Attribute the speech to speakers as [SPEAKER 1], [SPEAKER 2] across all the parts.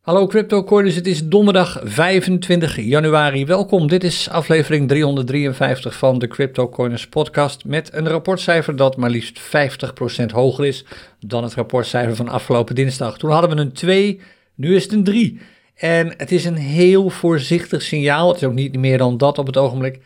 [SPEAKER 1] Hallo CryptoCoiners, het is donderdag 25 januari. Welkom, dit is aflevering 353 van de CryptoCoiners podcast met een rapportcijfer dat maar liefst 50% hoger is dan het rapportcijfer van afgelopen dinsdag. Toen hadden we een 2, nu is het een 3. En het is een heel voorzichtig signaal, het is ook niet meer dan dat op het ogenblik,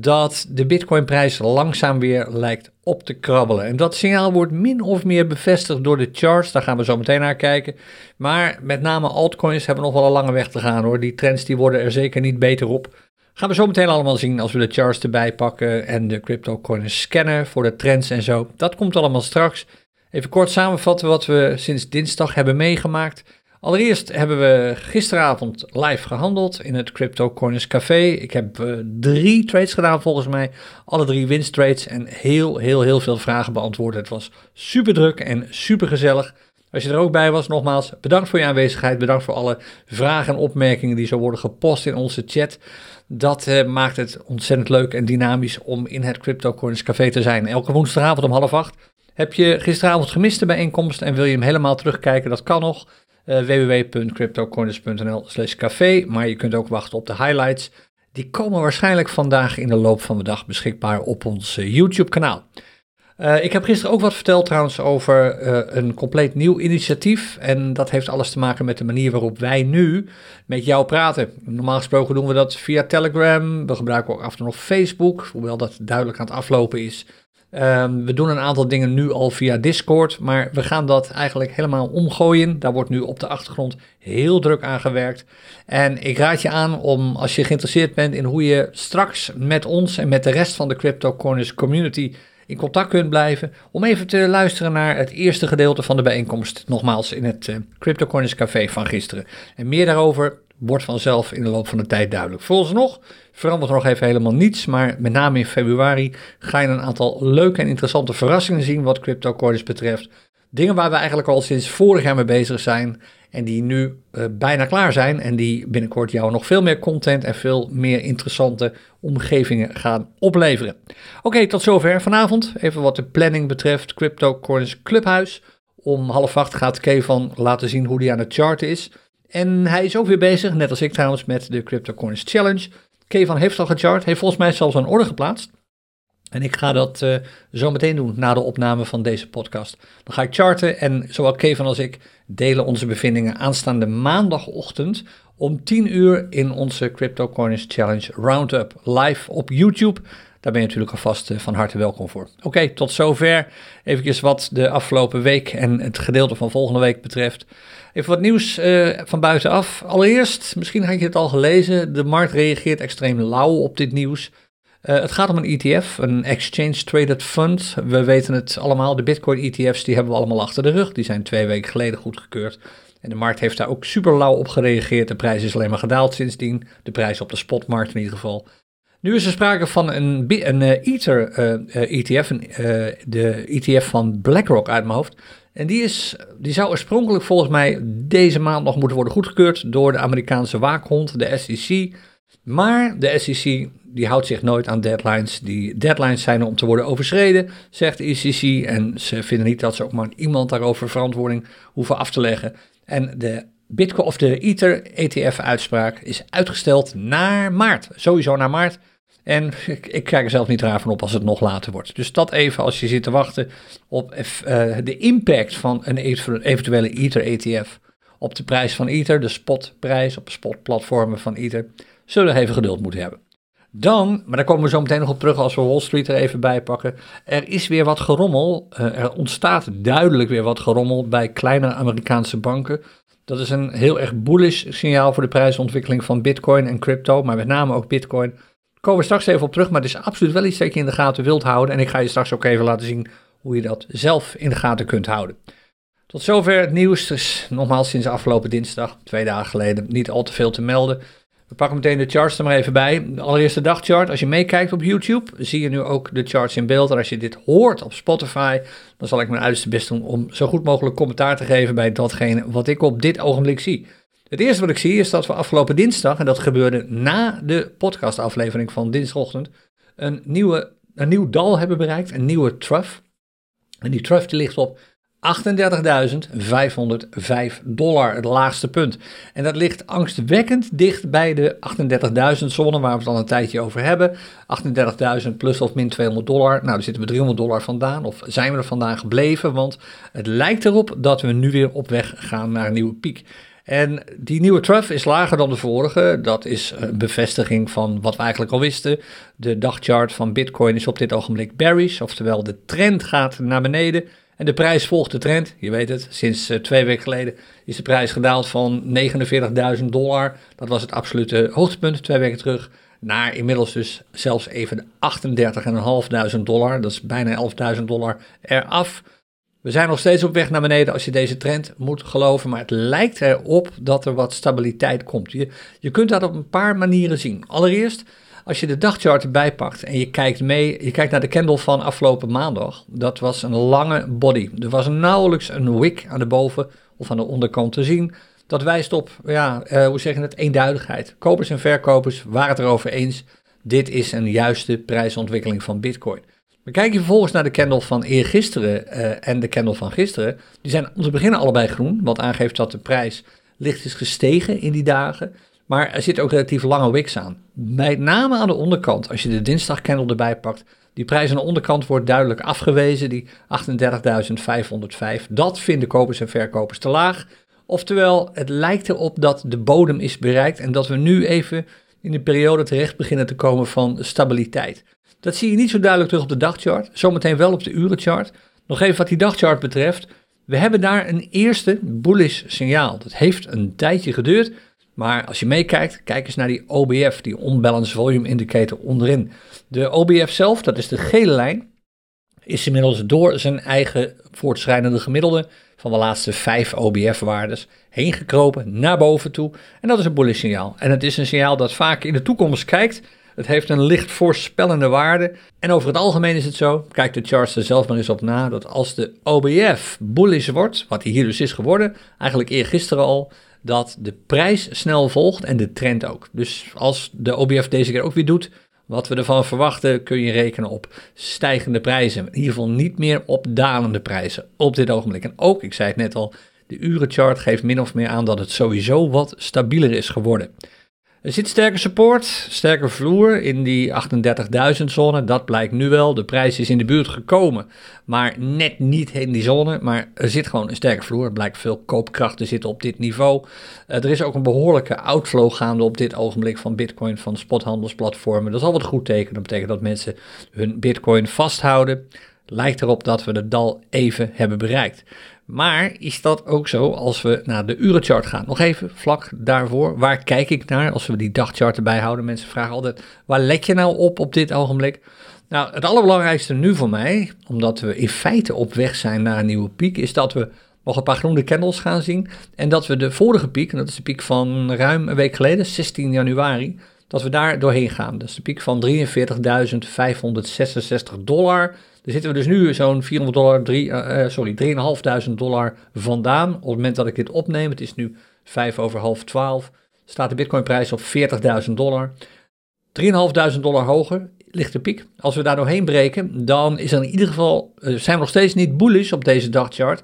[SPEAKER 1] dat de Bitcoinprijs langzaam weer lijkt op te krabbelen. En dat signaal wordt min of meer bevestigd door de charts, daar gaan we zo meteen naar kijken. Maar met name altcoins hebben nog wel een lange weg te gaan hoor. Die trends die worden er zeker niet beter op. Gaan we zo meteen allemaal zien als we de charts erbij pakken en de CryptoCoins scannen voor de trends en zo. Dat komt allemaal straks. Even kort samenvatten wat we sinds dinsdag hebben meegemaakt. Allereerst hebben we gisteravond live gehandeld in het Crypto Corners Café. Ik heb uh, drie trades gedaan volgens mij. Alle drie winsttrades en heel, heel, heel veel vragen beantwoord. Het was super druk en super gezellig. Als je er ook bij was, nogmaals, bedankt voor je aanwezigheid. Bedankt voor alle vragen en opmerkingen die zo worden gepost in onze chat. Dat uh, maakt het ontzettend leuk en dynamisch om in het Crypto Corners Café te zijn. Elke woensdagavond om half acht. Heb je gisteravond gemist de bijeenkomst en wil je hem helemaal terugkijken? Dat kan nog uh, www.cryptocorners.nl slash café. Maar je kunt ook wachten op de highlights. Die komen waarschijnlijk vandaag in de loop van de dag beschikbaar op ons uh, YouTube kanaal. Uh, ik heb gisteren ook wat verteld trouwens over een compleet nieuw initiatief. En dat heeft alles te maken met de manier waarop wij nu met jou praten. Normaal gesproken doen we dat via Telegram. We gebruiken ook af en toe nog Facebook, hoewel dat duidelijk aan het aflopen is. Um, we doen een aantal dingen nu al via Discord, maar we gaan dat eigenlijk helemaal omgooien. Daar wordt nu op de achtergrond heel druk aan gewerkt. En ik raad je aan om, als je geïnteresseerd bent in hoe je straks met ons en met de rest van de Crypto Corners community in contact kunt blijven, om even te luisteren naar het eerste gedeelte van de bijeenkomst, nogmaals in het uh, Crypto Corners Café van gisteren. En meer daarover wordt vanzelf in de loop van de tijd duidelijk. Vooralsnog verandert er nog even helemaal niets, maar met name in februari ga je een aantal leuke en interessante verrassingen zien wat CryptoCoins betreft. Dingen waar we eigenlijk al sinds vorig jaar mee bezig zijn en die nu uh, bijna klaar zijn en die binnenkort jou nog veel meer content en veel meer interessante omgevingen gaan opleveren. Oké, tot zover vanavond. Even wat de planning betreft. CryptoCoins Clubhuis. Om half acht gaat Kevan laten zien hoe die aan het charten is. En hij is ook weer bezig, net als ik trouwens, met de CryptoCoins Challenge. Kevan heeft al gechart, heeft volgens mij zelfs een orde geplaatst. En ik ga dat uh, zo meteen doen na de opname van deze podcast. Dan ga ik charten en zowel Kevan als ik delen onze bevindingen aanstaande maandagochtend om 10 uur in onze CryptoCoins Challenge Roundup live op YouTube. Daar ben je natuurlijk alvast uh, van harte welkom voor. Oké, tot zover. Even wat de afgelopen week en het gedeelte van volgende week betreft. Even wat nieuws uh, van buitenaf. Allereerst, misschien had je het al gelezen, de markt reageert extreem lauw op dit nieuws. Uh, het gaat om een ETF, een Exchange Traded Fund. We weten het allemaal, de Bitcoin ETF's die hebben we allemaal achter de rug. Die zijn twee weken geleden goedgekeurd. En de markt heeft daar ook super lauw op gereageerd. De prijs is alleen maar gedaald sindsdien. De prijs op de spotmarkt in ieder geval. Nu is er sprake van een, een uh, Ether uh, ETF, een, de ETF van BlackRock uit mijn hoofd. En die, is, die zou oorspronkelijk volgens mij deze maand nog moeten worden goedgekeurd door de Amerikaanse waakhond, de SEC. Maar de SEC die houdt zich nooit aan deadlines. Die deadlines zijn om te worden overschreden, zegt de ECC. En ze vinden niet dat ze ook maar iemand daarover verantwoording hoeven af te leggen. En de Bitcoin of de Ether ETF-uitspraak is uitgesteld naar maart. Sowieso naar maart. En ik, ik kijk er zelf niet raar van op als het nog later wordt. Dus dat even als je zit te wachten op uh, de impact van een eventuele Ether ETF op de prijs van Ether, de spotprijs op spotplatformen van Ether, zullen we even geduld moeten hebben. Dan, maar daar komen we zo meteen nog op terug als we Wall Street er even bij pakken. Er is weer wat gerommel. Uh, er ontstaat duidelijk weer wat gerommel bij kleine Amerikaanse banken. Dat is een heel erg bullish signaal voor de prijsontwikkeling van Bitcoin en crypto, maar met name ook Bitcoin komen we straks even op terug, maar het is absoluut wel iets dat je in de gaten wilt houden. En ik ga je straks ook even laten zien hoe je dat zelf in de gaten kunt houden. Tot zover het nieuws. Dus nogmaals sinds afgelopen dinsdag, twee dagen geleden, niet al te veel te melden. We pakken meteen de charts er maar even bij. De allereerste dagchart. Als je meekijkt op YouTube, zie je nu ook de charts in beeld. En als je dit hoort op Spotify, dan zal ik mijn uiterste best doen om zo goed mogelijk commentaar te geven bij datgene wat ik op dit ogenblik zie. Het eerste wat ik zie is dat we afgelopen dinsdag, en dat gebeurde na de podcastaflevering van dinsdagochtend, een, nieuwe, een nieuw dal hebben bereikt, een nieuwe trough. En die trough die ligt op 38.505 dollar, het laagste punt. En dat ligt angstwekkend dicht bij de 38.000 zone waar we het al een tijdje over hebben. 38.000 plus of min 200 dollar. Nou, daar zitten we 300 dollar vandaan, of zijn we er vandaan gebleven, want het lijkt erop dat we nu weer op weg gaan naar een nieuwe piek. En die nieuwe trough is lager dan de vorige. Dat is een bevestiging van wat we eigenlijk al wisten. De dagchart van Bitcoin is op dit ogenblik bearish, oftewel de trend gaat naar beneden. En de prijs volgt de trend. Je weet het, sinds uh, twee weken geleden is de prijs gedaald van 49.000 dollar. Dat was het absolute hoogtepunt twee weken terug. Naar inmiddels dus zelfs even 38.500 dollar. Dat is bijna 11.000 dollar eraf. We zijn nog steeds op weg naar beneden als je deze trend moet geloven, maar het lijkt erop dat er wat stabiliteit komt. Je, kunt dat op een paar manieren zien. Allereerst, als je de dagchart erbij pakt en je kijkt mee, je kijkt naar de candle van afgelopen maandag, dat was een lange body. Er was nauwelijks een wick aan de boven- of aan de onderkant te zien. Dat wijst op, ja, uh, hoe zeg je het, eenduidigheid. Kopers en verkopers waren het erover eens. Dit is een juiste prijsontwikkeling van Bitcoin. Maar kijk je vervolgens naar de candle van eergisteren uh, en de candle van gisteren. Die zijn om te beginnen allebei groen, wat aangeeft dat de prijs licht is gestegen in die dagen. Maar er zit ook relatief lange wicks aan. Met name aan de onderkant, als je de dinsdag candle erbij pakt. Die prijs aan de onderkant wordt duidelijk afgewezen, die 38.505. Dat vinden kopers en verkopers te laag. Oftewel, het lijkt erop dat de bodem is bereikt en dat we nu even in de periode terecht beginnen te komen van stabiliteit. Dat zie je niet zo duidelijk terug op de dagchart, zometeen wel op de urenchart. Nog even wat die dagchart betreft. We hebben daar een eerste bullish signaal. Dat heeft een tijdje geduurd, maar als je meekijkt, kijk eens naar die OBF, die Unbalanced Volume Indicator onderin. De OBF zelf, dat is de gele lijn, is inmiddels door zijn eigen voortschrijdende gemiddelde van de laatste vijf OBF-waardes heen gekropen naar boven toe. En dat is een bullish signaal. En het is een signaal dat vaak in de toekomst kijkt het heeft een licht voorspellende waarde. En over het algemeen is het zo, kijk de charts er zelf maar eens op na, dat als de OBF bullish wordt, wat hij hier dus is geworden, eigenlijk eergisteren al, dat de prijs snel volgt en de trend ook. Dus als de OBF deze keer ook weer doet, wat we ervan verwachten, kun je rekenen op stijgende prijzen. In ieder geval niet meer op dalende prijzen op dit ogenblik. En ook, ik zei het net al, de urenchart geeft min of meer aan dat het sowieso wat stabieler is geworden. Er zit sterke support, sterke vloer in die 38.000 zone. Dat blijkt nu wel. De prijs is in de buurt gekomen, maar net niet in die zone. Maar er zit gewoon een sterke vloer. Er blijkt veel koopkracht te zitten op dit niveau. Uh, er is ook een behoorlijke outflow gaande op dit ogenblik van Bitcoin van spothandelsplatformen. Dat is al wat goed tekenen. Dat betekent dat mensen hun Bitcoin vasthouden. Lijkt erop dat we de dal even hebben bereikt. Maar is dat ook zo als we naar de urenchart gaan? Nog even vlak daarvoor. Waar kijk ik naar als we die dagchart erbij houden? Mensen vragen altijd, waar let je nou op op dit ogenblik? Nou, het allerbelangrijkste nu voor mij, omdat we in feite op weg zijn naar een nieuwe piek, is dat we nog een paar groene candles gaan zien. En dat we de vorige piek, en dat is de piek van ruim een week geleden, 16 januari, dat we daar doorheen gaan. Dat is de piek van 43.566 dollar. Daar zitten we dus nu zo'n 400 dollar, 3, uh, eh, sorry, 3.500 dollar vandaan. Op het moment dat ik dit opneem, het is nu 5 over half 12, staat de bitcoinprijs op 40.000 dollar. 3.500 dollar hoger ligt de piek. Als we daar doorheen breken, dan is er in ieder geval, uh, zijn we nog steeds niet bullish op deze dagchart,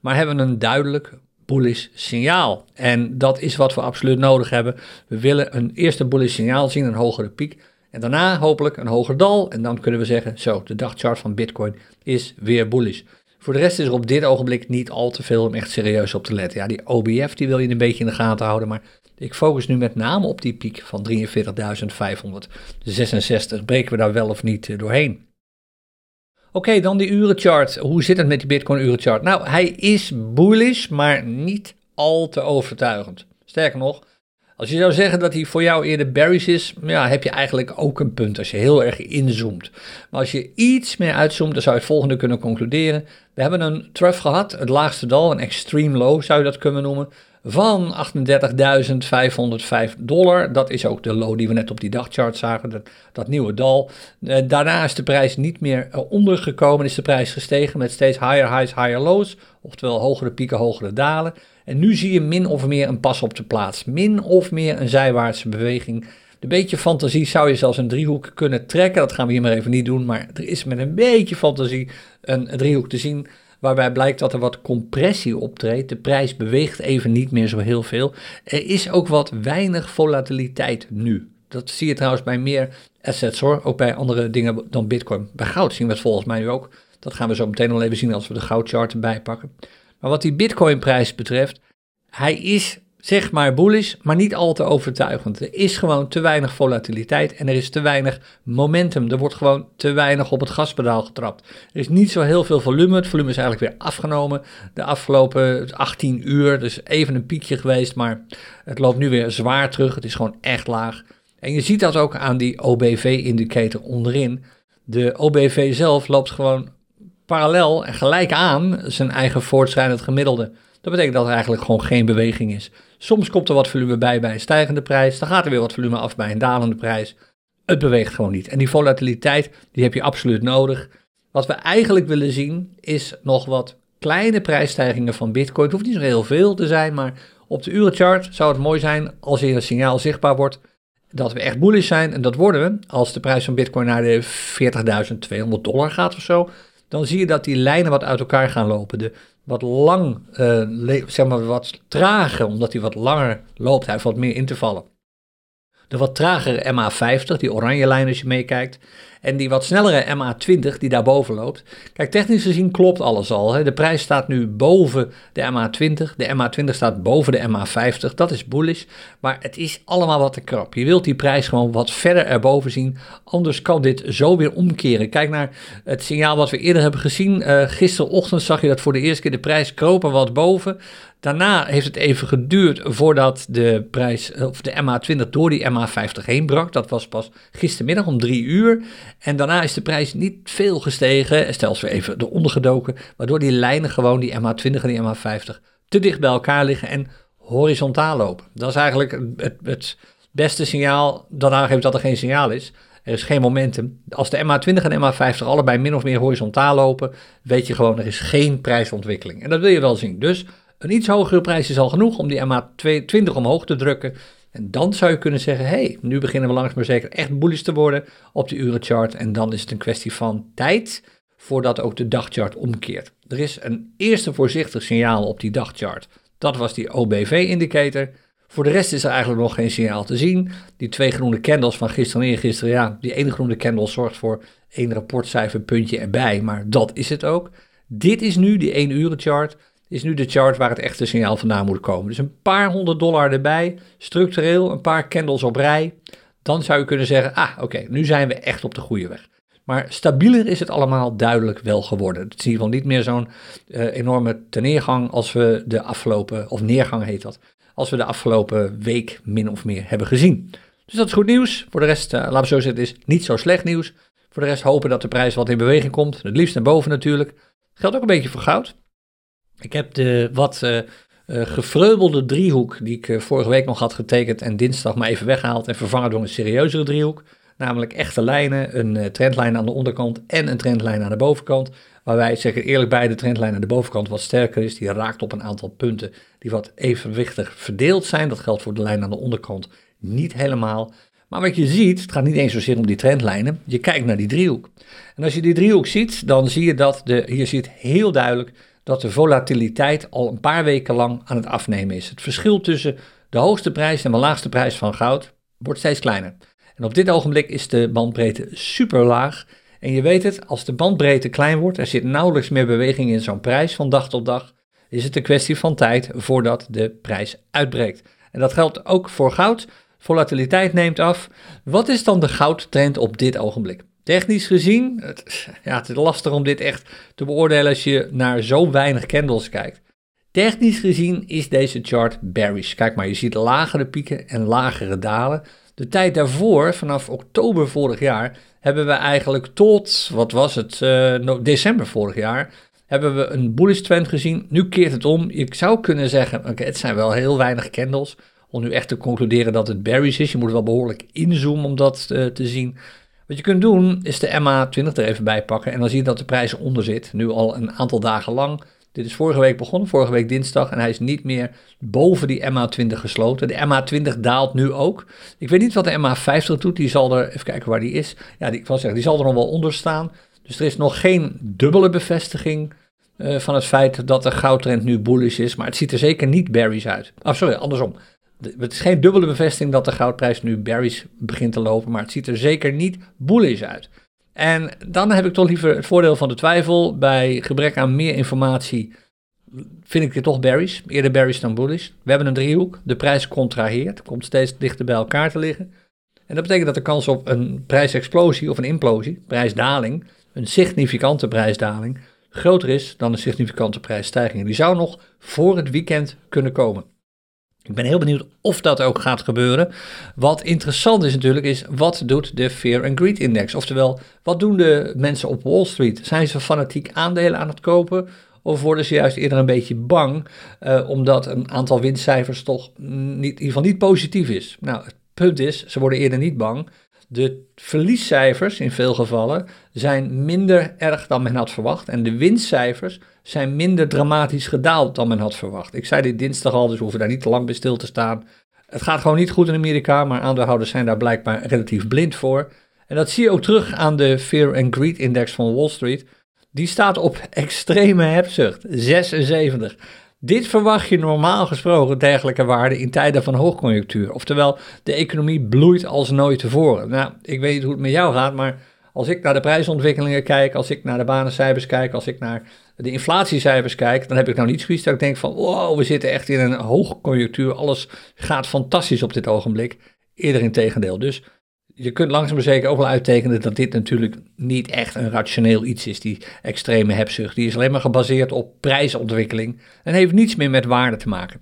[SPEAKER 1] maar hebben we een duidelijk bullish signaal. En dat is wat we absoluut nodig hebben. We willen een eerste bullish signaal zien, een hogere piek. En daarna hopelijk een hoger dal. En dan kunnen we zeggen, zo, de dagchart van Bitcoin is weer bullish. Voor de rest is er op dit ogenblik niet al te veel om echt serieus op te letten. Ja, die OBF die wil je een beetje in de gaten houden, maar ik focus nu met name op die piek van 43.566. Breken we daar wel of niet eh, doorheen? Oké, dan die urenchart. Hoe zit het met die Bitcoin urenchart? Nou, hij is bullish, maar niet al te overtuigend. Sterker nog, als je zou zeggen dat hij voor jou eerder bearish is, ja, heb je eigenlijk ook een punt als je heel erg inzoomt. Maar als je iets meer uitzoomt, dan zou je het volgende kunnen concluderen. We hebben een trough gehad, het laagste dal, een extreme low zou je dat kunnen noemen, van 38.505 dollar. Dat is ook de low die we net op die dagchart zagen, dat, dat nieuwe dal. Uh, daarna is de prijs niet meer uh, ondergekomen, is de prijs gestegen met steeds higher highs, higher lows, oftewel hogere pieken, hogere dalen. En nu zie je min of meer een pas op de plaats. Min of meer een zijwaartse beweging. Een beetje fantasie zou je zelfs een driehoek kunnen trekken. Dat gaan we hier maar even niet doen. Maar er is met een beetje fantasie een, driehoek te zien. waarbij blijkt dat er wat compressie optreedt. De prijs beweegt even niet meer zo heel veel. Er is ook wat weinig volatiliteit nu. Dat zie je trouwens bij meer assets hoor, ook bij andere dingen dan Bitcoin. Bij goud zien we het volgens mij nu ook. Dat gaan we zo meteen al even zien als we de goudchart erbij pakken. Maar wat die Bitcoin-prijs betreft, hij is zeg maar bullish, maar niet al te overtuigend. Er is gewoon te weinig volatiliteit en er is te weinig momentum. Er wordt gewoon te weinig op het gaspedaal getrapt. Er is niet zo heel veel volume. Het volume is eigenlijk weer afgenomen de afgelopen 18 uur. Dus even een piekje geweest, maar het loopt nu weer zwaar terug. Het is gewoon echt laag. En je ziet dat ook aan die OBV-indicator onderin. De OBV zelf loopt gewoon parallel en gelijk aan zijn eigen voortschrijdend gemiddelde. Dat betekent dat er eigenlijk gewoon geen beweging is. Soms komt er wat volume bij bij een stijgende prijs, dan gaat er weer wat volume af bij een dalende prijs. Het beweegt gewoon niet. En die volatiliteit, die heb je absoluut nodig. Wat we eigenlijk willen zien, is nog wat kleine prijsstijgingen van Bitcoin. Het hoeft niet zo heel veel te zijn, maar op de urenchart zou het mooi zijn als hier een signaal zichtbaar wordt dat we echt bullish zijn. En dat worden we als de prijs van Bitcoin naar de 40.200 dollar gaat of zo. Dan zie je dat die lijnen wat uit elkaar gaan lopen. De wat lang, uh, zeg maar wat trager, omdat hij wat langer loopt. Hij heeft wat meer intervallen. De wat tragere MA50, die oranje lijn als je meekijkt. En die wat snellere MA20 die daarboven loopt. Kijk, technisch gezien klopt alles al. Hè. De prijs staat nu boven de MA20. De MA20 staat boven de MA50. Dat is bullish. Maar het is allemaal wat te krap. Je wilt die prijs gewoon wat verder erboven zien. Anders kan dit zo weer omkeren. Kijk naar het signaal wat we eerder hebben gezien. Uh, gisterochtend zag je dat voor de eerste keer de prijs kropen wat boven. Daarna heeft het even geduurd voordat de prijs, of de MA20 door die MA50 heen brak. Dat was pas gistermiddag om drie uur. En daarna is de prijs niet veel gestegen, stel weer even eronder gedoken, waardoor die lijnen gewoon, die MA20 en die MA50, te dicht bij elkaar liggen en horizontaal lopen. Dat is eigenlijk het, het beste signaal dat aangeeft dat er geen signaal is. Er is geen momentum. Als de MA20 en de MA50 allebei min of meer horizontaal lopen, weet je gewoon, er is geen prijsontwikkeling. En dat wil je wel zien. Dus een iets hogere prijs is al genoeg om die MA20 omhoog te drukken. En dan zou je kunnen zeggen, hey, nu beginnen we langzaam maar zeker echt bullish te worden op de urenchart. En dan is het een kwestie van tijd voordat ook de dagchart omkeert. Er is een eerste voorzichtig signaal op die dagchart. Dat was die OBV-indicator. Voor de rest is er eigenlijk nog geen signaal te zien. Die twee groene candles van gisteren en eergisteren, ja, die ene groene candle zorgt voor één rapportcijferpuntje erbij, maar dat is het ook. Dit is nu die 1 uren chart is nu de chart waar het echte signaal vandaan moet komen. Dus een paar honderd dollar erbij, structureel, een paar candles op rij. Dan zou je kunnen zeggen, ah oké, nu zijn we echt op de goede weg. Maar stabieler is het allemaal duidelijk wel geworden. Het is in ieder geval niet meer zo'n uh, enorme teneergang als we de afgelopen, of neergang heet dat, als we de afgelopen week min of meer hebben gezien. Dus dat is goed nieuws. Voor de rest, uh, laten we zo zeggen, is niet zo slecht nieuws. Voor de rest hopen dat de prijs wat in beweging komt. Het liefst naar boven natuurlijk. Geldt ook een beetje voor goud. Ik heb de wat uh, gefreubelde driehoek die ik eh, vorige week nog had getekend en dinsdag maar even weggehaald en vervangen door een serieuzere driehoek. Namelijk echte lijnen, een trendlijn aan de onderkant en een trendlijn aan de bovenkant. Waarbij, zeg ik eerlijk bij, de trendlijn aan de bovenkant wat sterker is. Die raakt op een aantal punten die wat evenwichtig verdeeld zijn. Dat geldt voor de lijn aan de onderkant niet helemaal. Maar wat je ziet, het gaat niet eens zozeer om die trendlijnen. Je kijkt naar die driehoek. En als je die driehoek ziet, dan zie je dat de, hier ziet heel duidelijk dat de volatiliteit al een paar weken lang aan het afnemen is. Het verschil tussen de hoogste prijs en de laagste prijs van goud wordt steeds kleiner. En op dit ogenblik is de bandbreedte super laag. En je weet het, als de bandbreedte klein wordt, er zit nauwelijks meer beweging in zo'n prijs van dag tot dag, is het een kwestie van tijd voordat de prijs uitbreekt. En dat geldt ook voor goud. Volatiliteit neemt af. Wat is dan de goudtrend op dit ogenblik? Technisch gezien, het, ja, het is lastig om dit echt te beoordelen als je naar zo weinig candles kijkt. Technisch gezien is deze chart bearish. Kijk maar, je ziet lagere pieken en lagere dalen. De tijd daarvoor, vanaf oktober vorig jaar, hebben we eigenlijk tot, wat was het, uh, december vorig jaar, hebben we een bullish trend gezien. Nu keert het om. Je zou kunnen zeggen, oké, het zijn wel heel weinig candles. Om nu echt te concluderen dat het bearish is. Je moet wel behoorlijk inzoomen om dat uh, te zien. Wat je kunt doen is de MA20 er even bij pakken en dan zie je dat de prijs onder zit. Nu al een aantal dagen lang. Dit is vorige week begonnen, vorige week dinsdag. En hij is niet meer boven die MA20 gesloten. De MA20 daalt nu ook. Ik weet niet wat de MA50 doet. Die zal er, even kijken waar die is. Ja, die, ik wil zeggen, die zal er nog wel onder staan. Dus er is nog geen dubbele bevestiging uh, van het feit dat de goudtrend nu bullish is, maar het ziet er zeker niet bearish uit. Oh, sorry, andersom. Het is geen dubbele bevestiging dat de goudprijs nu bearish begint te lopen, maar het ziet er zeker niet bullish uit. En dan heb ik toch liever het voordeel van de twijfel. Bij gebrek aan meer informatie vind ik het toch bearish. Eerder bearish dan bullish. We hebben een driehoek. De prijs contraheert. Komt steeds dichter bij elkaar te liggen. En dat betekent dat de kans op een prijsexplosie of een implosie, prijsdaling, een significante prijsdaling, groter is dan een significante prijsstijging. Die zou nog voor het weekend kunnen komen. Ik ben heel benieuwd of dat ook gaat gebeuren. Wat interessant is natuurlijk, is wat doet de Fear and Greed Index? Oftewel, wat doen de mensen op Wall Street? Zijn ze fanatiek aandelen aan het kopen? Of worden ze juist eerder een beetje bang, uh, omdat een aantal winstcijfers toch niet, niet positief is? Nou, het punt is, ze worden eerder niet bang. De verliescijfers in veel gevallen zijn minder erg dan men had verwacht. En de winstcijfers zijn minder dramatisch gedaald dan men had verwacht. Ik zei dit dinsdag al, dus we hoeven daar niet te lang bij stil te staan. Het gaat gewoon niet goed in Amerika, maar aandeelhouders zijn daar blijkbaar relatief blind voor. En dat zie je ook terug aan de Fear and Greed Index van Wall Street. Die staat op extreme hebzucht, 76. Dit verwacht je normaal gesproken dergelijke waarden in tijden van hoogconjunctuur. Oftewel, de economie bloeit als nooit tevoren. Nou, ik weet niet hoe het met jou gaat, maar als ik naar de prijsontwikkelingen kijk, als ik naar de banencijfers kijk, als ik naar de inflatiecijfers kijk, dan heb ik nou niet zoiets dat ik denk van, wow, we zitten echt in een hoogconjunctuur, alles gaat fantastisch op dit ogenblik. Eerder in tegendeel. Dus je kunt langzaam maar zeker ook wel uittekenen dat dit natuurlijk niet echt een rationeel iets is, die extreme hebzucht. Die is alleen maar gebaseerd op prijsontwikkeling en heeft niets meer met waarde te maken.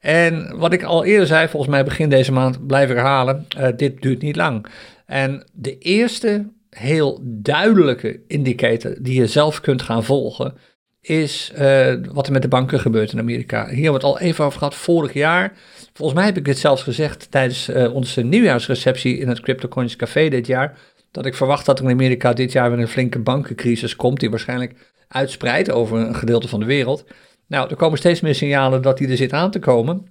[SPEAKER 1] En wat ik al eerder zei, volgens mij begin deze maand, blijf ik herhalen, uh, dit duurt niet lang. En de eerste heel duidelijke indicator die je zelf kunt gaan volgen, is uh, wat er met de banken gebeurt in Amerika. Hier hebben we het al even over gehad vorig jaar. Volgens mij heb ik dit zelfs gezegd tijdens uh, onze nieuwjaarsreceptie in het CryptoCoins Café dit jaar. Dat ik verwacht dat er in Amerika dit jaar weer een flinke bankencrisis komt, die waarschijnlijk uitspreidt over een gedeelte van de wereld. Nou, er komen steeds meer signalen dat die er zit aan te komen.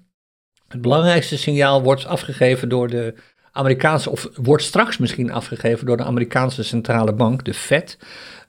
[SPEAKER 1] Het belangrijkste signaal wordt afgegeven door de Amerikaanse, of wordt straks misschien afgegeven door de Amerikaanse centrale bank, de Fed,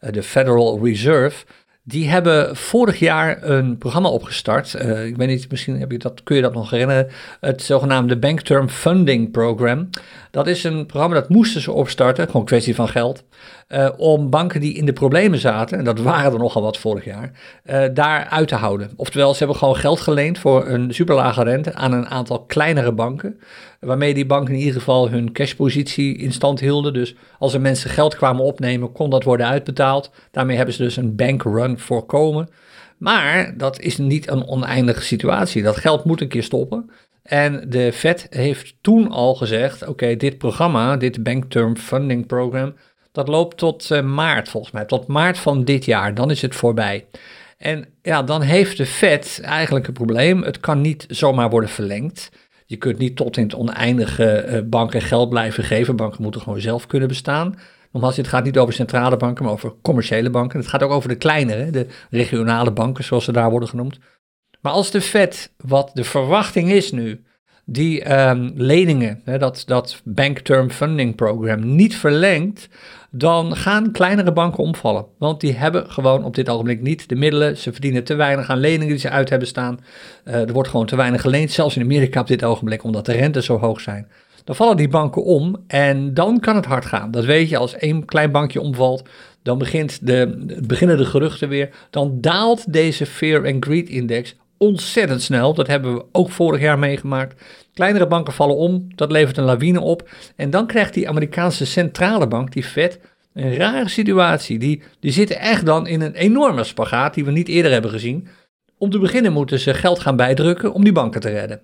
[SPEAKER 1] uh, de Federal Reserve. Die hebben vorig jaar een programma opgestart. Uh, ik weet niet, misschien heb je dat, kun je dat nog herinneren. Het zogenaamde Bank Term Funding Program. Dat is een programma dat moesten ze opstarten, gewoon kwestie van geld. Uh, om banken die in de problemen zaten, en dat waren er nogal wat vorig jaar, uh, daar uit te houden. Oftewel, ze hebben gewoon geld geleend voor een superlage rente aan een aantal kleinere banken. Waarmee die banken in ieder geval hun cashpositie in stand hielden. Dus als er mensen geld kwamen opnemen, kon dat worden uitbetaald. Daarmee hebben ze dus een bankrun voorkomen. Maar dat is niet een oneindige situatie. Dat geld moet een keer stoppen. En de Fed heeft toen al gezegd: oké, dit programma, dit Bank Term Funding Program, dat loopt tot uh, maart volgens mij, tot maart van dit jaar. Dan is het voorbij. En ja, dan heeft de Fed eigenlijk een probleem. Het kan niet zomaar worden verlengd. Je kunt niet tot in het oneindige uh, banken geld blijven geven. Banken moeten gewoon zelf kunnen bestaan. Nogmaals, het gaat niet over centrale banken, maar over commerciële banken. Het gaat ook over de kleinere, de regionale banken, zoals ze daar worden genoemd. Maar als de Fed, wat de verwachting is nu, die um, leningen, hè, dat, dat Bank Term Funding Program, niet verlengt, dan gaan kleinere banken omvallen. Want die hebben gewoon op dit ogenblik niet de middelen. Ze verdienen te weinig aan leningen die ze uit hebben staan. Uh, er wordt gewoon te weinig geleend, zelfs in Amerika op dit ogenblik, omdat de rentes zo hoog zijn. Dan vallen die banken om en dan kan het hard gaan. Dat weet je, als één klein bankje omvalt, dan begint de, beginnen de geruchten weer. Dan daalt deze Fear and Greed Index ontzettend snel. Dat hebben we ook vorig jaar meegemaakt. Kleinere banken vallen om, dat levert een lawine op. En dan krijgt die Amerikaanse centrale bank, die Fed, een rare situatie. Die, die zitten echt dan in een enorme spagaat die we niet eerder hebben gezien. Om te beginnen moeten ze geld gaan bijdrukken om die banken te redden.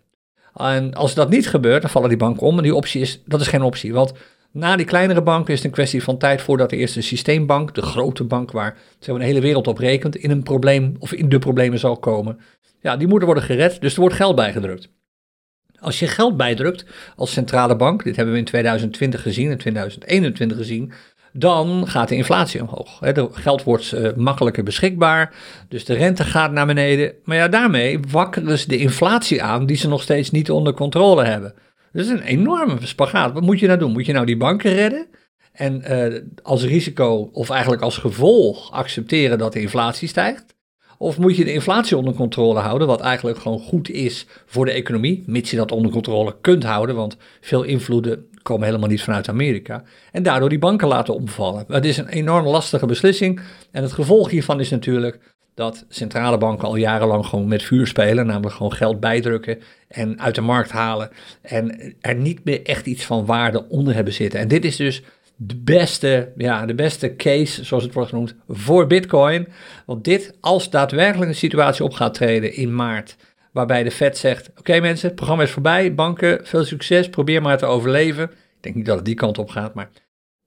[SPEAKER 1] En als dat niet gebeurt, dan vallen die banken om. En die optie is, dat is geen optie. Want na die kleinere banken is het een kwestie van tijd voordat de eerste systeembank, de grote bank waar zeg de hele wereld op rekent, in een probleem of in de problemen zal komen. Ja, die moeten worden gered, dus er wordt geld bijgedrukt. Als je geld bijdrukt als centrale bank, dit hebben we in 2020 gezien, in 2021 gezien, dan gaat de inflatie omhoog. Geld wordt uh, makkelijker beschikbaar, dus de rente gaat naar beneden. Maar ja, daarmee wakkeren ze de inflatie aan die ze nog steeds niet onder controle hebben. Dat is een enorme spagaat. Wat moet je nou doen? Moet je nou die banken redden? En uh, als risico, of eigenlijk als gevolg, accepteren dat de inflatie stijgt? Of moet je de inflatie onder controle houden, wat eigenlijk gewoon goed is voor de economie, mits je dat onder controle kunt houden, want veel invloeden komen helemaal niet vanuit Amerika. En daardoor die banken laten omvallen. Dat is een enorm lastige beslissing. En het gevolg hiervan is natuurlijk dat centrale banken al jarenlang gewoon met vuur spelen, namelijk gewoon geld bijdrukken en uit de markt halen en er niet meer echt iets van waarde onder hebben zitten. En dit is dus de beste, ja, de beste case, zoals het wordt genoemd, voor Bitcoin. Want dit, als daadwerkelijk een situatie op gaat treden in maart, waarbij de Fed zegt: Oké mensen, het programma is voorbij, banken, veel succes, probeer maar te overleven. Ik denk niet dat het die kant op gaat, maar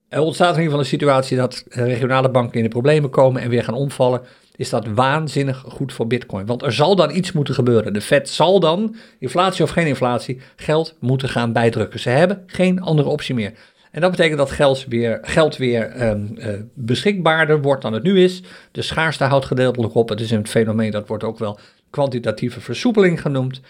[SPEAKER 1] er ontstaat in ieder geval een situatie dat regionale banken in de problemen komen en weer gaan omvallen. Is dat waanzinnig goed voor Bitcoin? Want er zal dan iets moeten gebeuren. De Fed zal dan, inflatie of geen inflatie, geld moeten gaan bijdrukken. Ze hebben geen andere optie meer. En dat betekent dat geld weer, geld weer um, uh, beschikbaarder wordt dan het nu is. De schaarste houdt gedeeltelijk op. Het is een fenomeen dat wordt ook wel kwantitatieve versoepeling genoemd.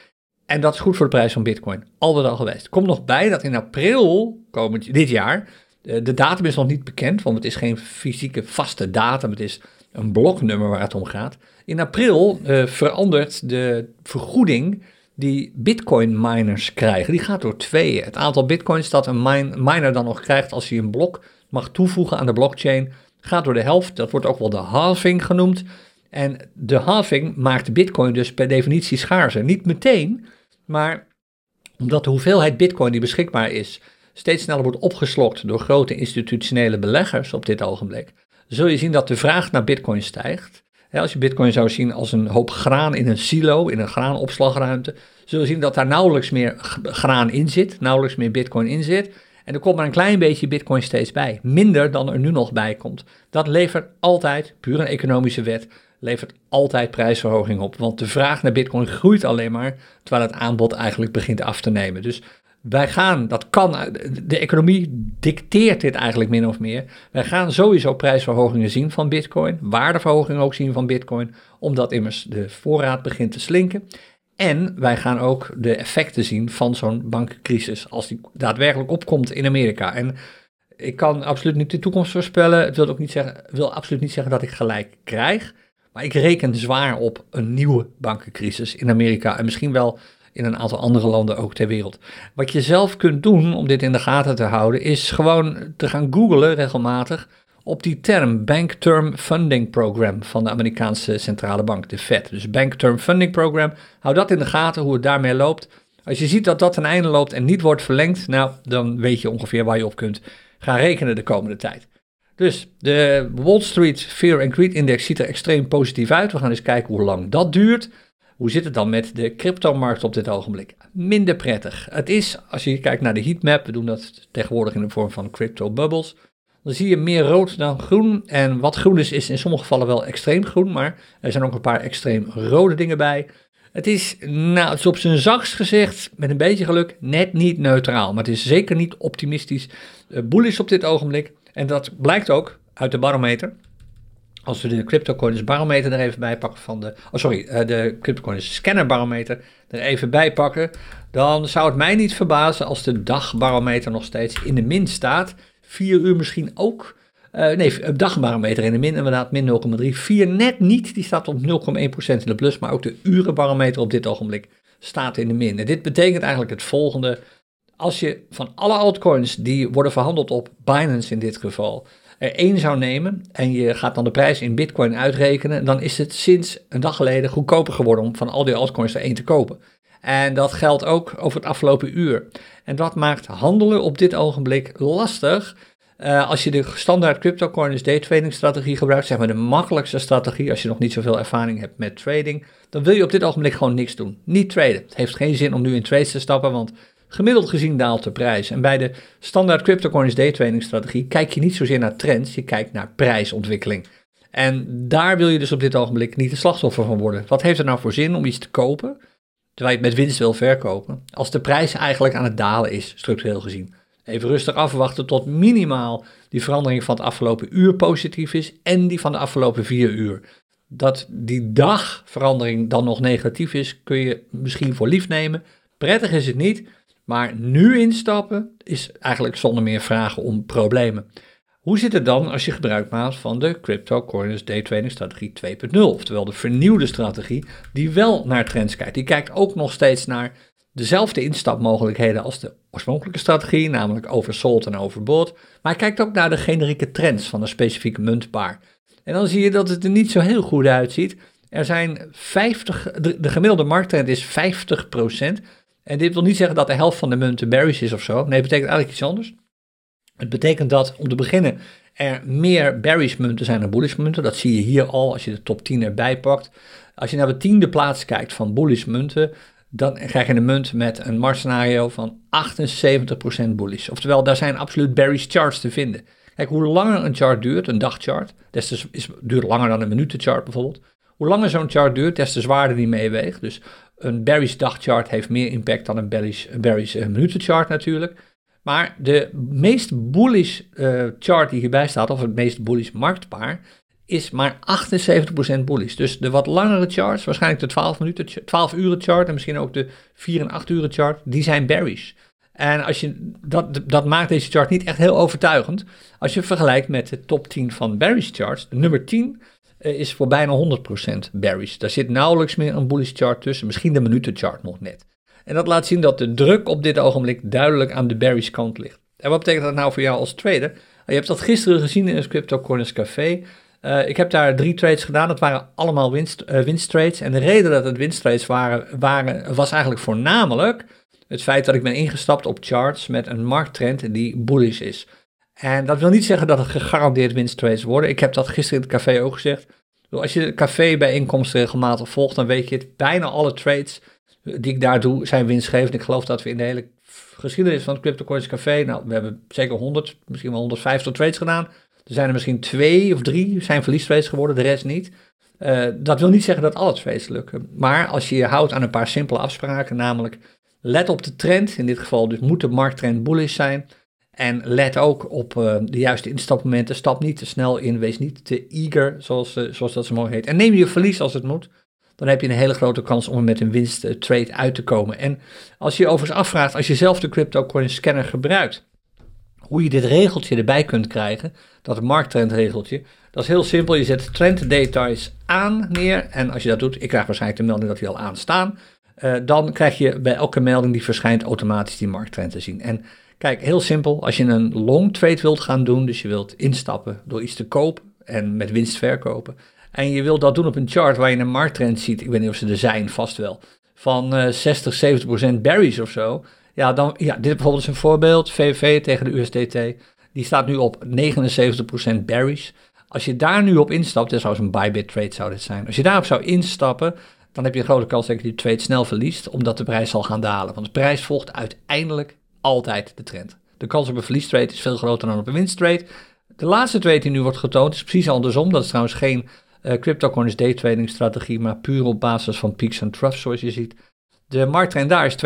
[SPEAKER 1] En dat is goed voor de prijs van Bitcoin. Altijd al geweest. Komt nog bij dat in april komend, dit jaar. De, de datum is nog niet bekend, want het is geen fysieke vaste datum. Het is een bloknummer waar het om gaat. In april uh, verandert de vergoeding die bitcoin miners krijgen. Die gaat door tweeën. Het aantal bitcoins dat een miner dan nog krijgt als hij een blok mag toevoegen aan de blockchain gaat door de helft. Dat wordt ook wel de halving genoemd. En de halving maakt bitcoin dus per definitie schaarser. Niet meteen, maar omdat de hoeveelheid bitcoin die beschikbaar is steeds sneller wordt opgeslokt door grote institutionele beleggers op dit ogenblik, zul je zien dat de vraag naar bitcoin stijgt. Als je bitcoin zou zien als een hoop graan in een silo, in een graanopslagruimte, zul je zien dat daar nauwelijks meer graan in zit, nauwelijks meer bitcoin in zit. En er komt maar een klein beetje bitcoin steeds bij. Minder dan er nu nog bij komt. Dat levert altijd, puur een economische wet, levert altijd prijsverhoging op. Want de vraag naar bitcoin groeit alleen maar, terwijl het aanbod eigenlijk begint af te nemen. Dus wij gaan, dat kan, de economie dicteert dit eigenlijk min of meer. Wij gaan sowieso prijsverhogingen zien van Bitcoin, waardeverhogingen ook zien van Bitcoin, omdat immers de voorraad begint te slinken. En wij gaan ook de effecten zien van zo'n bankencrisis als die daadwerkelijk opkomt in Amerika. En ik kan absoluut niet de toekomst voorspellen. Het wil ook niet zeggen, wil absoluut niet zeggen dat ik gelijk krijg. Maar ik reken zwaar op een nieuwe bankencrisis in Amerika en misschien wel in een aantal andere landen ook ter wereld. Wat je zelf kunt doen om dit in de gaten te houden, is gewoon te gaan googlen regelmatig op die term Bank Term Funding Program van de Amerikaanse centrale bank, de Fed. Dus Bank Term Funding Program, hou dat in de gaten hoe het daarmee loopt. Als je ziet dat dat ten einde loopt en niet wordt verlengd, nou, dan weet je ongeveer waar je op kunt gaan rekenen de komende tijd. Dus de Wall Street Fear and Greed Index ziet er extreem positief uit. We gaan eens kijken hoe lang dat duurt. Hoe zit het dan met de cryptomarkt op dit ogenblik? Minder prettig. Het is, als je kijkt naar de heatmap, we doen dat tegenwoordig in de vorm van crypto bubbles, dan zie je meer rood dan groen. En wat groen is, is in sommige gevallen wel extreem groen, maar er zijn ook een paar extreem rode dingen bij. Het is, nou, het is op zijn zachtst gezegd, met een beetje geluk, net niet neutraal. Maar het is zeker niet optimistisch uh, bullish op dit ogenblik. En dat blijkt ook uit de barometer. Als we de CryptoCoins barometer er even bij pakken van de, oh sorry, uh, de CryptoCoins scanner barometer er even bij pakken, dan zou het mij niet verbazen als de dagbarometer nog steeds in de min staat. 4 uur misschien ook. Uh, nee, dagbarometer in de min, inderdaad, min 0,3. 4 net niet, die staat op 0,1% in de plus, maar ook de urenbarometer op dit ogenblik staat in de min. En dit betekent eigenlijk het volgende. Als je van alle altcoins die worden verhandeld op Binance in dit geval, er één zou nemen en je gaat dan de prijs in bitcoin uitrekenen, dan is het sinds een dag geleden goedkoper geworden om van al die altcoins er één te kopen. En dat geldt ook over het afgelopen uur. En dat maakt handelen op dit ogenblik lastig. Uh, als je de standaard cryptocurrency trading strategie gebruikt, zeg maar de makkelijkste strategie als je nog niet zoveel ervaring hebt met trading, dan wil je op dit ogenblik gewoon niks doen. Niet traden. Het heeft geen zin om nu in trades te stappen, want gemiddeld gezien daalt de prijs. En bij de standaard cryptocurrency day trading strategie kijk je niet zozeer naar trends, je kijkt naar prijsontwikkeling. En daar wil je dus op dit ogenblik niet de slachtoffer van worden. Wat heeft er nou voor zin om iets te kopen, terwijl je het met winst wil verkopen, als de prijs eigenlijk aan het dalen is, structureel gezien? Even rustig afwachten tot minimaal die verandering van het afgelopen uur positief is en die van de afgelopen vier uur. Dat die dagverandering dan nog negatief is, kun je misschien voor lief nemen. Prettig is het niet, maar nu instappen is eigenlijk zonder meer vragen om problemen. Hoe zit het dan als je gebruik maakt van de cryptocurrency day trading strategie 2.0, oftewel de vernieuwde strategie die wel naar trends kijkt. Die kijkt ook nog steeds naar dezelfde instapmogelijkheden als de oorspronkelijke strategie, namelijk oversold en overbought, maar kijkt ook naar de generieke trends van een specifieke muntpaar. En dan zie je dat het er niet zo heel goed uitziet. Er zijn 50, de, de gemiddelde markttrend is 50%. En dit wil niet zeggen dat de helft van de munten bearish is of zo. Nee, het betekent eigenlijk iets anders. Het betekent dat, om te beginnen, er meer bearish munten zijn dan bullish munten. Dat zie je hier al als je de top 10 erbij pakt. Als je naar de tiende plaats kijkt van bullish munten, dan krijg je een munt met een marktscenario van 78% bullish. Oftewel, daar zijn absoluut bearish charts te vinden. Kijk, hoe langer een chart duurt, een dagchart, des te, is, duurt langer dan een minutenchart bijvoorbeeld. Hoe langer zo'n chart duurt, des te zwaarder die meeweegt. Dus een bearish dagchart heeft meer impact dan een bearish, een bearish minutenchart natuurlijk. Maar de meest bullish uh, chart die hierbij staat, of het meest bullish marktpaar, is maar 78% bullish. Dus de wat langere charts, waarschijnlijk de 12, minuten, 12 uren chart en misschien ook de 4 en 8 uren chart, die zijn bearish. En als je, dat, dat maakt deze chart niet echt heel overtuigend. Als je vergelijkt met de top 10 van bearish charts, de nummer 10 uh, is voor bijna 100% bearish. Daar zit nauwelijks meer een bullish chart tussen, misschien de minutenchart nog net. En dat laat zien dat de druk op dit ogenblik duidelijk aan de bearish kant ligt. En wat betekent dat nou voor jou als trader? Je hebt dat gisteren gezien in het Crypto Corners Café. Uh, ik heb daar drie trades gedaan. Dat waren allemaal winst, uh, winsttrades. En de reden dat het winsttrades waren, waren, was eigenlijk voornamelijk het feit dat ik ben ingestapt op charts met een markttrend die bullish is. En dat wil niet zeggen dat het gegarandeerd winsttrades worden. Ik heb dat gisteren in het café ook gezegd. Als je de cafébijeenkomsten regelmatig volgt, dan weet je het. Bijna alle trades die ik daar doe zijn winstgevend. Ik geloof dat we in de hele geschiedenis van het CryptoCoins Café, nou, we hebben zeker 100, misschien wel 150 trades gedaan. Er zijn er misschien twee of drie zijn verliestrades geworden, de rest niet. Uh, dat wil niet zeggen dat alle trades lukken. Maar als je je houdt aan een paar simpele afspraken, namelijk let op de trend, in dit geval dus moet de markttrend bullish zijn. En let ook op uh, de juiste instapmomenten. Stap niet te snel in, wees niet te eager, zoals, uh, zoals dat zo mooi heet. En neem je verlies als het moet dan heb je een hele grote kans om er met een winsttrade eh, uit te komen. En als je je overigens afvraagt, als je zelf de CryptoCoin scanner gebruikt, hoe je dit regeltje erbij kunt krijgen, dat markttrendregeltje, dat is heel simpel. Je zet trenddetails aan neer en als je dat doet, ik krijg waarschijnlijk de melding dat die al aanstaan, dan krijg je bij elke melding die verschijnt automatisch die markttrend te zien. En kijk, heel simpel, als je een long trade wilt gaan doen, dus je wilt instappen door iets te kopen en met winst verkopen, en je wilt dat doen op een chart waar je een markttrend ziet, ik weet niet of ze er zijn, vast wel, van uh, 60, 70 procent berries of zo. Ja, dan, ja, dit bijvoorbeeld is een voorbeeld, VVV tegen de USDT, die staat nu op 79 procent berries. Als je daar nu op instapt, dit zou een buy-bid trade zou dit zijn. Als je daarop zou instappen, dan heb je een grote kans dat je die trade snel verliest, omdat de prijs zal gaan dalen. Want de prijs volgt uiteindelijk altijd de trend. De kans op een verliestrade is veel groter dan op een winsttrade. De laatste trade die nu wordt getoond is precies andersom. Dat is trouwens geen uh, CryptoCoin is daytrading strategie, maar puur op basis van peaks en troughs zoals je ziet. De markttrend daar is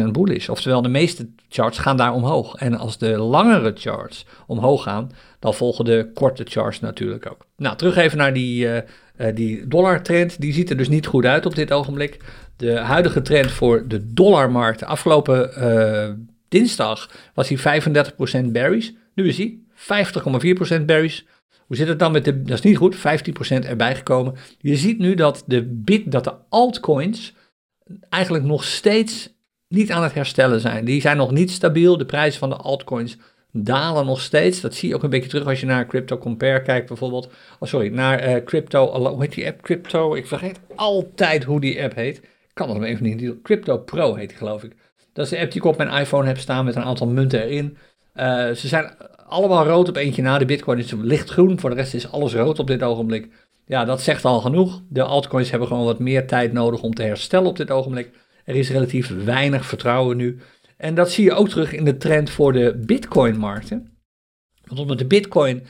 [SPEAKER 1] 92% bullish, oftewel de meeste charts gaan daar omhoog. En als de langere charts omhoog gaan, dan volgen de korte charts natuurlijk ook. Nou, terug even naar die, uh, uh, die. Die ziet er dus niet goed uit op dit ogenblik. De huidige trend voor de dollarmarkt, afgelopen uh, dinsdag was hij 35% bearish. Nu is hij 50,4% bearish. Hoe zit het dan met de, dat is niet goed, 15% erbij gekomen. Je ziet nu dat de bit, dat de altcoins eigenlijk nog steeds niet aan het herstellen zijn. Die zijn nog niet stabiel. De prijzen van de altcoins dalen nog steeds. Dat zie je ook een beetje terug als je naar Crypto Compare kijkt bijvoorbeeld. Oh sorry, naar uh, Crypto, hoe heet die app? Crypto, ik vergeet altijd hoe die app heet. Kan het even niet. Crypto Pro heet die geloof ik. Dat is de app die ik op mijn iPhone heb staan met een aantal munten erin. Uh, ze zijn allemaal rood op eentje na. De bitcoin is lichtgroen, voor de rest is alles rood op dit ogenblik. Ja, dat zegt al genoeg. De altcoins hebben gewoon wat meer tijd nodig om te herstellen op dit ogenblik. Er is relatief weinig vertrouwen nu. En dat zie je ook terug in de trend voor de bitcoin-markten. Want omdat de bitcoin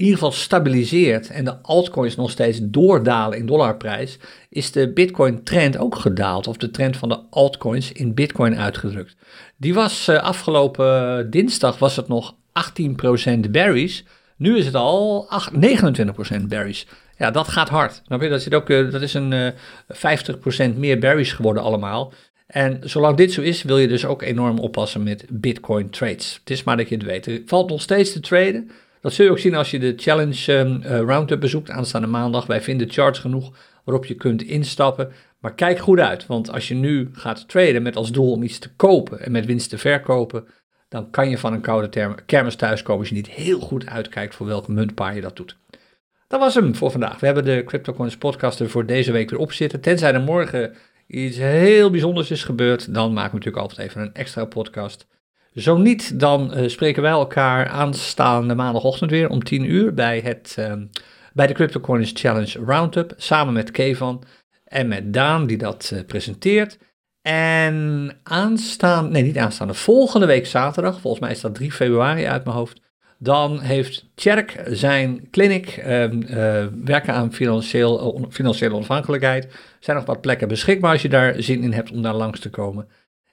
[SPEAKER 1] in ieder geval stabiliseert en de altcoins nog steeds doordalen in dollarprijs, is de bitcoin-trend ook gedaald. Of de trend van de altcoins in bitcoin uitgedrukt. Die was uh, afgelopen dinsdag was het nog 18% berries. Nu is het al 8, 29% berries. Ja, dat gaat hard. Dat, zit ook, eh, dat is een uh, eh, 50% meer berries geworden allemaal. En zolang dit zo is, wil je dus ook enorm oppassen met Bitcoin trades. Het is maar dat je het weet. Er valt nog steeds te traden. Dat zul je ook zien als je de Challenge um, Roundup bezoekt aanstaande maandag. Wij vinden charts genoeg waarop je kunt instappen. Maar kijk goed uit, want als je nu gaat traden met als doel om iets te kopen en met winst te verkopen, dan kan je van een koude kermis thuiskomen als je niet heel goed uitkijkt voor welke muntpaar je dat doet. Dat was hem voor vandaag. We hebben de CryptoCoins podcast er voor deze week weer op zitten. Tenzij er morgen iets heel bijzonders is gebeurd, dan maken we natuurlijk altijd even een extra podcast. Zo niet, dan uh, spreken wij elkaar aanstaande maandagochtend weer om 10 uur bij, het, uh, bij de CryptoCoins Challenge Roundup. Samen met Kevan en met Daan, die dat uh, presenteert. En aanstaande, nee niet aanstaande, volgende week zaterdag, volgens mij is dat 3 februari uit mijn hoofd, dan heeft Tjerk zijn clinic, uh, werken aan financieel, financiële onafhankelijkheid. Er zijn nog wat plekken beschikbaar als je daar zin in hebt om daar langs te komen.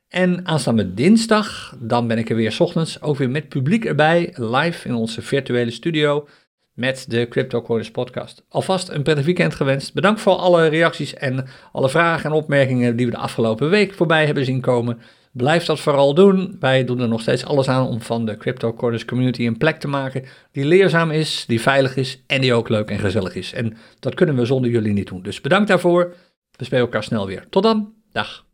[SPEAKER 1] En aanstaande dinsdag, dan ben ik er weer s ochtends, ook weer met publiek erbij, live in onze virtuele studio met de Crypto Corners podcast. Alvast een prettig weekend gewenst. Bedankt voor alle reacties en alle vragen en opmerkingen die we de afgelopen week voorbij hebben zien komen. Blijf dat vooral doen. Wij doen er nog steeds alles aan om van de Crypto Corners community een plek te maken die leerzaam is, die veilig is en die ook leuk en gezellig is. En dat kunnen we zonder jullie niet doen. Dus bedankt daarvoor. We spreken elkaar snel weer. Tot dan. Dag.